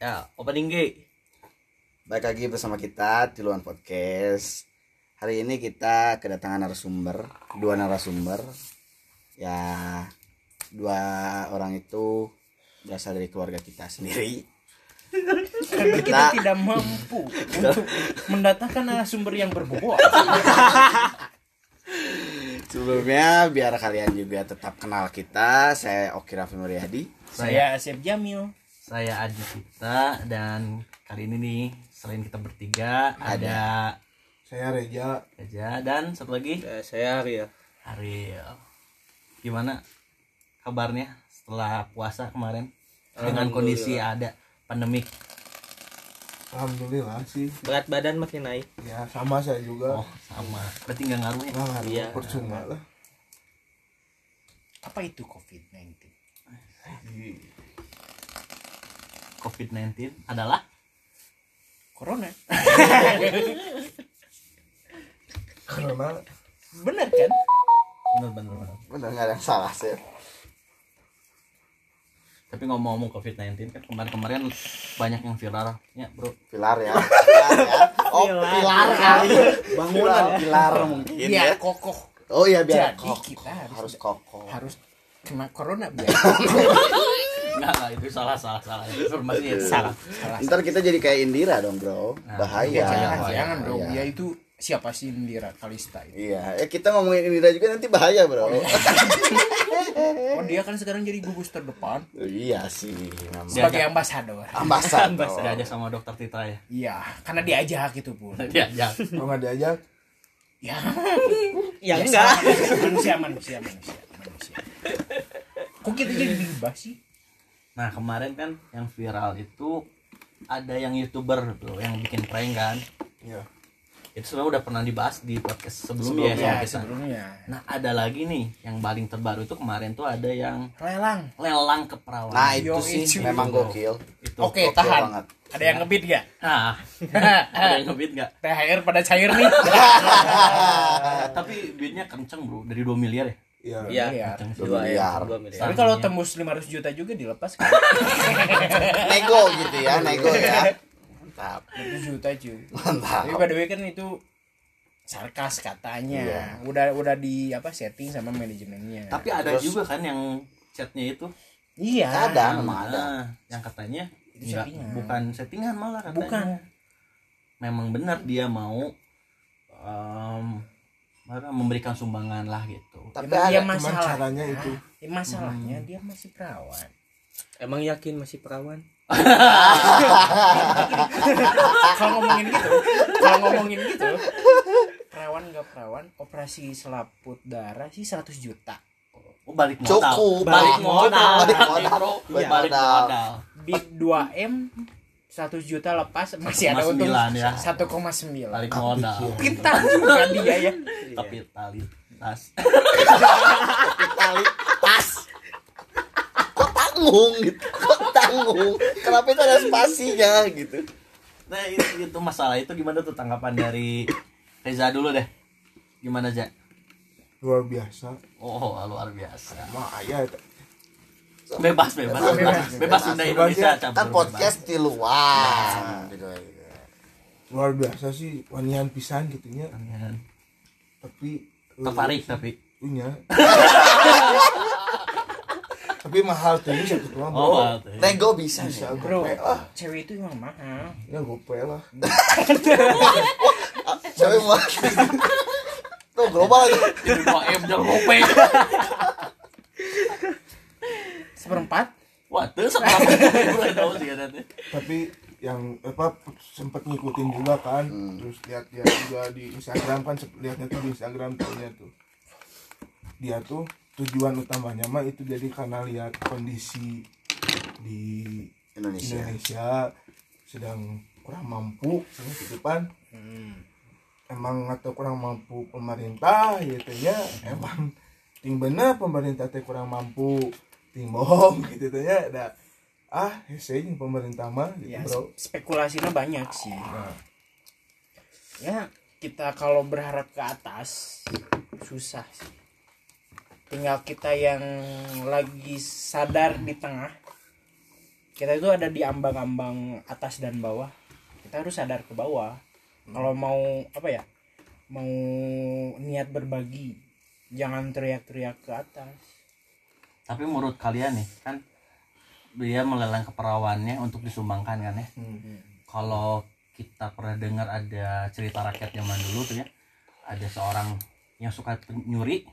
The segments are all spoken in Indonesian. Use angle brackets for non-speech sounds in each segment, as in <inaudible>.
Ya, opening G. Baik lagi bersama kita di Luan Podcast. Hari ini kita kedatangan narasumber, dua narasumber. Ya, dua orang itu berasal dari keluarga kita sendiri. Karena kita Kita- tidak mampu untuk mendatangkan narasumber yang berbobot. Sebelumnya biar kalian juga tetap kenal kita, saya Oki Raffi Muryadi. Saya Asep Jamil. Saya Adi Kita dan kali ini nih selain kita bertiga ada Saya Reja. Eja dan satu lagi saya Arya Ariel. Gimana kabarnya setelah puasa kemarin dengan kondisi ada pandemik? Alhamdulillah sih. berat badan makin naik Ya sama saya juga. Oh, sama. Berarti nggak ngaruh ya? Nah, ngaruh, Iya. percuma lah. Apa itu COVID-19? COVID-19 adalah Corona. Karena Bener kan? bener bener. bener. Benar nggak ada yang salah sih. Tapi ngomong-ngomong COVID-19 kan kemarin-kemarin banyak yang viral ya bro. Pilar ya. Pilar ya. Oh, pilar kali. Bangunan pilar mungkin ya. Biar kokoh. Oh iya biar Jadi kokoh. kita harus harus kokoh. harus kena corona biar <laughs> Enggak lah itu salah salah salah informasinya itu salah. salah. Ntar kita jadi kayak Indira dong bro Bahaya Ya, jangan, bahaya, jangan dong. bahaya. Ya itu siapa sih Indira Kalista itu? Iya, ya kita ngomongin Indira juga nanti bahaya bro <laughs> Oh dia kan sekarang jadi gugus terdepan Iya sih memang sebagai ambasador. Ambasador <laughs> Sudah aja sama dokter Tita ya. Iya, karena diajak gitu pun. Dia ya. kalau nggak diajak, Ya, ya biasa enggak manusia manusia manusia manusia. Kok kita jadi bebas sih? Nah kemarin kan yang viral itu ada yang youtuber tuh yang bikin prank kan. ya. Itu sebenarnya udah pernah dibahas di podcast sebelumnya ya sama Ya, sebelumnya. Nah ada lagi nih yang paling terbaru itu kemarin tuh ada yang Lelang. lelang keperawanan. Nah itu Yo, sih itu. memang gokil itu. Oke, Gokil tahan. banget. Ada yang ngebit gak? Nah, <laughs> ada yang ngebit nggak? THR pada cair nih. Tapi beatnya kenceng bro, dari 2 miliar ya. Iya. ya. Dua dua miliar. ya dua miliar Tapi kalau tembus 500 juta juga dilepas kan? <laughs> Nego gitu ya, nego ya Mantap 500 juta cuy. Mantap Tapi by the way kan itu sarkas katanya. Iya. Udah udah di apa setting sama manajemennya. Tapi ada Terus- juga kan yang chatnya itu iya. Ada, memang ada Nah, yang katanya Itu enggak, settingan. bukan settingan malah katanya. Bukan. Memang benar dia mau em, apa, memberikan sumbangan lah gitu. Tapi Emang dia ada masalah. caranya itu. Ya, masalahnya dia masih perawan. emang yakin masih perawan <laughs> kalau ngomongin gitu, kalau ngomongin gitu, perawan nggak perawan, operasi selaput darah sih 100 juta. Oh, balik modal. Cukup Balik Balik modal. Balik Balik modal. Balik Balik modal. modal. Bid 2M 100 juta lepas masih ada untung 1,9 ya. 1,9. Balik modal. <laughs> Pintar juga dia ya. <laughs> Kapitalitas. Tali pas Kok tanggung gitu Kok tanggung Kenapa itu ada spasinya gitu Nah, itu, itu masalah itu gimana tuh tanggapan dari Reza dulu deh. Gimana, Ja? Luar biasa. Oh, luar biasa. Mah ayah. Bebas, bebas, bebas. Bebas Sunda Indonesia, campur Kan bebas. podcast di luar gitu. Luar biasa sih wanian pisan gitunya. Kalian. Tapi Tertarik tapi. punya. Tapi mahal tuh ini satu Oh, bro. tuh. Nego bisa Bisa Bro, cewek itu emang mahal. Ya gope lah. Cewek mah <laughs> Tuh global aja Jadi 2 M jangan gope. Seperempat? Wah, tuh. <laughs> Tapi yang apa sempat ngikutin juga kan terus lihat-lihat juga di Instagram kan lihatnya tuh di Instagram tuhnya tuh. Dia tuh tujuan utamanya mah itu jadi karena lihat kondisi di Indonesia. Indonesia sedang kurang mampu gitu kan. Emang atau kurang mampu pemerintah gitu ya. Emang ting bener pemerintah teh kurang mampu bohong <laughs> gitu teh ya ada ah hese jeung pemerintah mah gitu Ya, bro. spekulasinya banyak sih. Nah, Ya, kita kalau berharap ke atas susah sih. Tinggal kita yang lagi sadar di tengah. Kita itu ada di ambang-ambang atas dan bawah. Kita harus sadar ke bawah. Kalau mau apa ya mau niat berbagi jangan teriak-teriak ke atas tapi menurut kalian nih kan dia melelang keperawannya untuk disumbangkan kan ya kalau kita pernah dengar ada cerita rakyat zaman dulu tuh ya ada seorang yang suka nyuri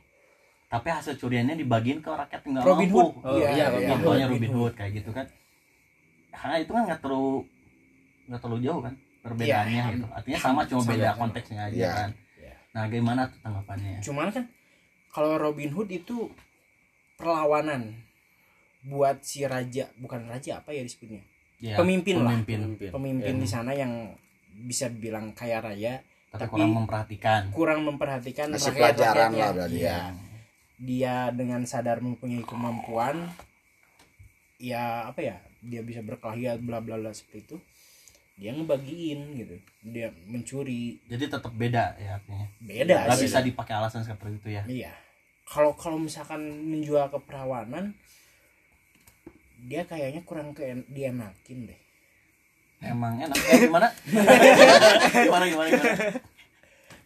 tapi hasil curiannya dibagiin ke rakyat nggak Robin mampu Hood. Oh, Iya, iya, iya. Contohnya Hood. Robin Hood kayak gitu kan karena itu kan nggak terlalu nggak terlalu jauh kan perbedaannya Iya. gitu artinya sama cuma Sama, beda sama. konteksnya aja Iya. kan Iya. nah gimana tuh tanggapannya cuman kan kalau Robin Hood itu perlawanan buat si raja. Bukan raja apa ya disebutnya? Ya, Pemimpin lah. pemimpin. Pemimpin. Iya. di sana yang bisa bilang kaya raya tapi, Tapi- kurang memperhatikan. kurang memperhatikan Ngasih rakyat-rakyatnya. pelajaran lah berarti Iya. ya. dia dengan sadar mempunyai kemampuan ya apa ya dia bisa berkelahi bla bla bla seperti itu dia ngebagiin gitu. Dia mencuri. Jadi tetap beda ya artinya. Beda nggak bisa dipakai alasan seperti itu ya. Iya kalau kalau misalkan menjual keperawanan dia kayaknya kurang ke dienakin deh. Emang enak. Eh, gimana? <laughs> Gimana gimana gimana?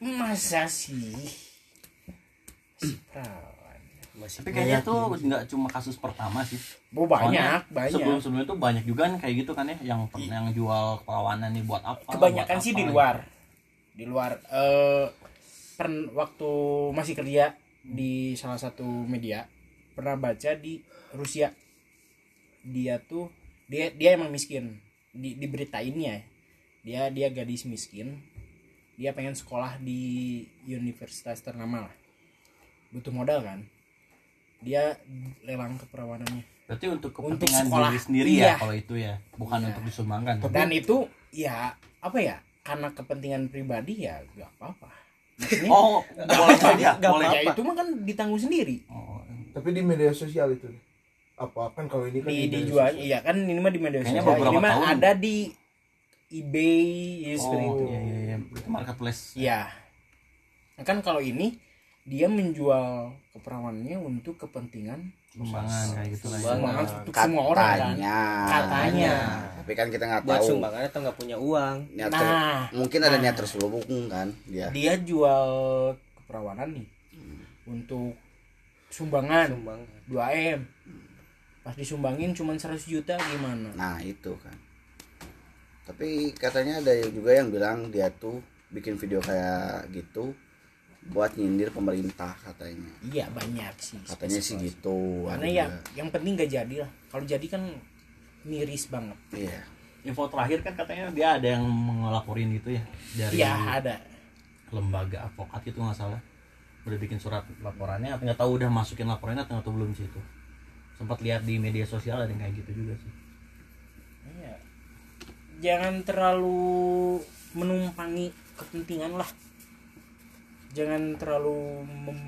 Masa sih? Si perawan. Masih tapi kayaknya tuh nggak cuma kasus pertama sih. Oh, banyak banyak. sebelum sebelumnya tuh banyak juga kan kayak gitu kan ya yang yang jual keperawanan nih buat apa kebanyakan buat sih apa, di gitu. luar di luar eh pern- waktu masih kerja di salah satu media pernah baca di Rusia. Dia tuh dia dia emang miskin. Di diberitainnya dia dia gadis miskin. Dia pengen sekolah di universitas ternama lah. Butuh modal kan? Dia lelang keperawanannya. Berarti untuk Untuk kepentingan sekolah. diri sendiri Iya. ya kalau itu ya? Bukan Iya. untuk disumbangkan. Dan itu ya apa ya? Karena kepentingan pribadi ya gak apa-apa oh boleh aja Nggak boleh ya itu mah kan ditanggung sendiri. Oh, tapi di media sosial itu. Apa kan kalau ini kan di dijual sosial. iya kan ini mah di media sosial. ini mah tahun. ada di eBay ya seperti oh itu. iya iya iya. Itu marketplace. Iya. Nah, kan kalau ini dia menjual keperawanannya untuk kepentingan sumbangan kayak gitu lah ya. Sumbangan. untuk semua orang kan Katanya. Katanya. Tapi kan kita nggak buat tahu. sumbangan atau nggak punya uang Niat ter- nah mungkin ada nah. niat terselubung kan dia. dia jual keperawanan nih untuk sumbangan sumbangan 2 m pas disumbangin cuma 100 juta gimana Nah itu kan. Tapi katanya ada juga yang bilang dia tuh bikin video kayak gitu buat nyindir pemerintah katanya. iya banyak sih Katanya sih gitu. karena ya juga. yang penting gak jadi lah kalau jadi kan miris banget Iya. info terakhir kan katanya dia ada yang ngelaporin gitu ya dari iya ada lembaga advokat itu nggak salah udah bikin surat laporannya atau nggak tahu udah masukin laporannya atau nggak tahu belum sih itu sempat lihat di media sosial ada yang kayak gitu juga sih Iya. Jangan terlalu menumpangi kepentingan lah. Jangan terlalu mem...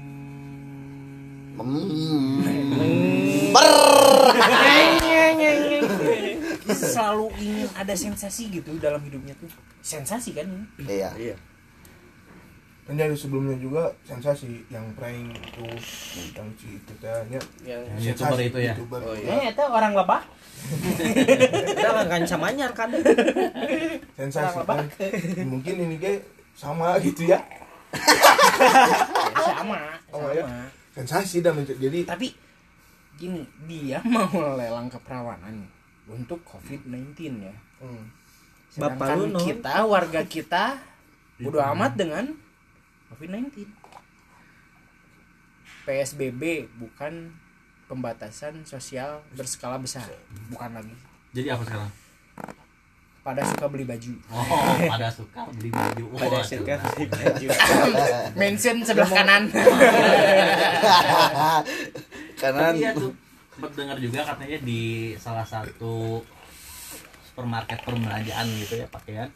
Hmm. selalu ingin ada sensasi gitu dalam hidupnya tuh. Sensasi kan? Iya. iya kan dari sebelumnya juga sensasi yang prank itu yang si itu tehnya yang youtuber itu ya? YouTuber. Oh, iya. Eh, itu orang lebah. udah kan samanya kan sensasi kan mungkin ini ge sama gitu ya <laughs> sama, Oh, iya. sama. sensasi dan menc- jadi Tapi gini, dia <laughs> mau lelang keperawanan untuk COVID-19 ya. hmm, Bapak Sedangkan lu, kita warga kita bodo amat dengan COVID-19. PSBB bukan pembatasan sosial berskala besar, bukan lagi. jadi apa sekarang <laughs> Pada suka beli baju. oh pada suka beli baju oh, pada suka beli baju Mention sebelah kanan. <laughs> Karena Tapi ya tuh sempat dengar juga katanya di salah satu supermarket perbelanjaan gitu ya pakaian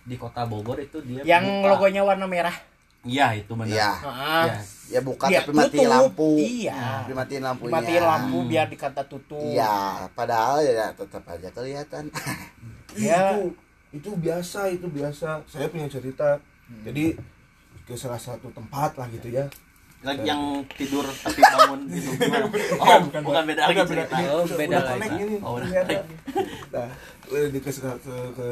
di kota Bogor itu dia Yang buka- logonya warna merah. iya itu benar Iya. Ah, Iya. ya buka Dia tapi mati tutup. lampu. Iya. Tapi matiin lampunya. Matiin lampu biar dikata tutup. Iya, padahal ya tetap aja kelihatan. <laughs> Ya. itu itu biasa itu biasa. Saya punya cerita. Jadi ke salah satu tempat lah gitu ya. Lagi yang tidur tapi bangun gitu. <laughs> Gimana? oh bukan, beda lagi Bukan beda. cerita. Oh, beda lagi. connect ini Oh, udah ternyata. nah lebih ke ke ke, ke.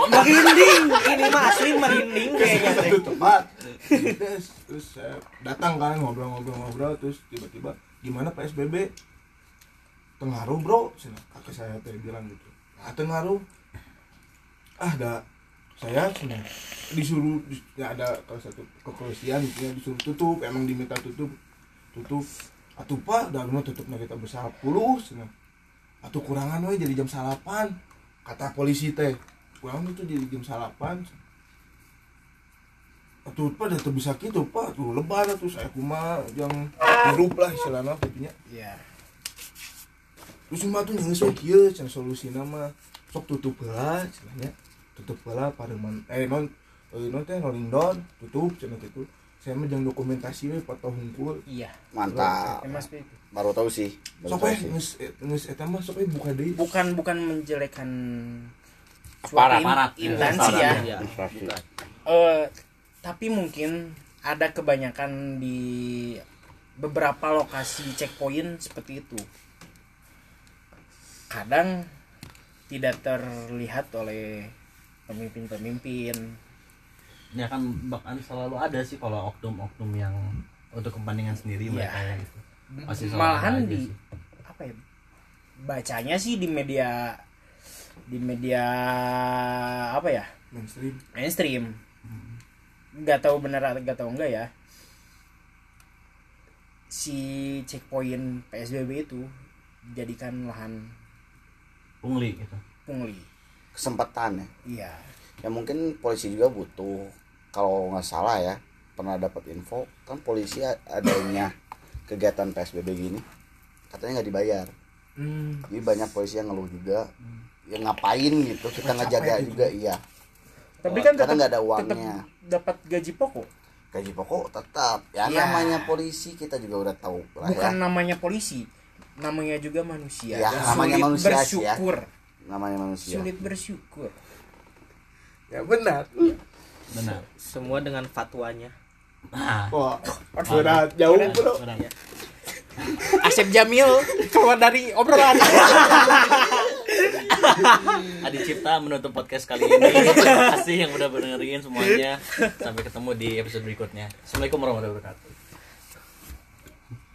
Merinding. Ini mah asli merinding kayaknya satu tempat. Terus terus saya datang kan ngobrol-ngobrol-ngobrol terus tiba-tiba gimana PSBB tengaruh bro. Kakek saya teh bilang gitu ah tengaruh ah ada saya disuruh dis- ya ada kalau satu kepolisian ya disuruh tutup emang diminta tutup tutup. Atuh pak dah rumah tutupnya kita besar puluh cina. atuh kurangan we jadi jam salapan kata polisi teh kurang itu jadi jam salapan atuh pak dah bisa gitu pak. Tuh lebar tuh saya kuma yang hirup lah istilahnya Iya. Terus cuma tuh sok kieu can solusi nama sok tutup heula cenanya tutup heula pareman eh non eh non teh rolling down tutup cenah gitu saya mah jangan dokumentasi we foto hungkul Iya. mantap itu. baru tahu sih baru sok eh, geus eta mah sok we buka deui Bukan bukan menjelekkan Aparat, suatu in- aparat. instansi Aparat, ya. Iya, bukan. Eh, tapi mungkin ada kebanyakan di beberapa lokasi checkpoint seperti itu. Kadang tidak terlihat oleh pemimpin-pemimpin. ya kan bahkan selalu ada sih kalau oknum-oknum yang untuk kepentingan sendiri Iya. mereka ya gitu Malahan di sih. apa ya? Bacanya sih di media di media apa ya? mainstream mainstream nggak tahu benar atau nggak tahu enggak ya si checkpoint PSBB itu jadikan lahan pungli gitu. Pungli. Kesempatan ya? Iya. Ya mungkin polisi juga butuh. Kalau nggak salah ya pernah dapat info kan polisi adanya kegiatan PSBB gini katanya nggak dibayar. Hmm. jadi banyak polisi yang ngeluh juga. Ya ngapain gitu kita ngejaga gitu. juga iya. Tapi kan karena tetap nggak ada uangnya. dapat gaji pokok. Gaji pokok tetap. Ya Iya. namanya polisi kita juga udah tahu lah bukan ya. namanya polisi namanya juga manusia Ya, Dan namanya sulit manusia ya. bersyukur namanya manusia sulit bersyukur ya benar benar semua dengan fatwanya nah wah berat jauh bro benar. Asep Jamil keluar dari obrolan <laughs> Adi Cipta menutup podcast kali ini. Terima kasih yang udah dengerin semuanya. Sampai ketemu di episode berikutnya. Assalamualaikum warahmatullahi wabarakatuh.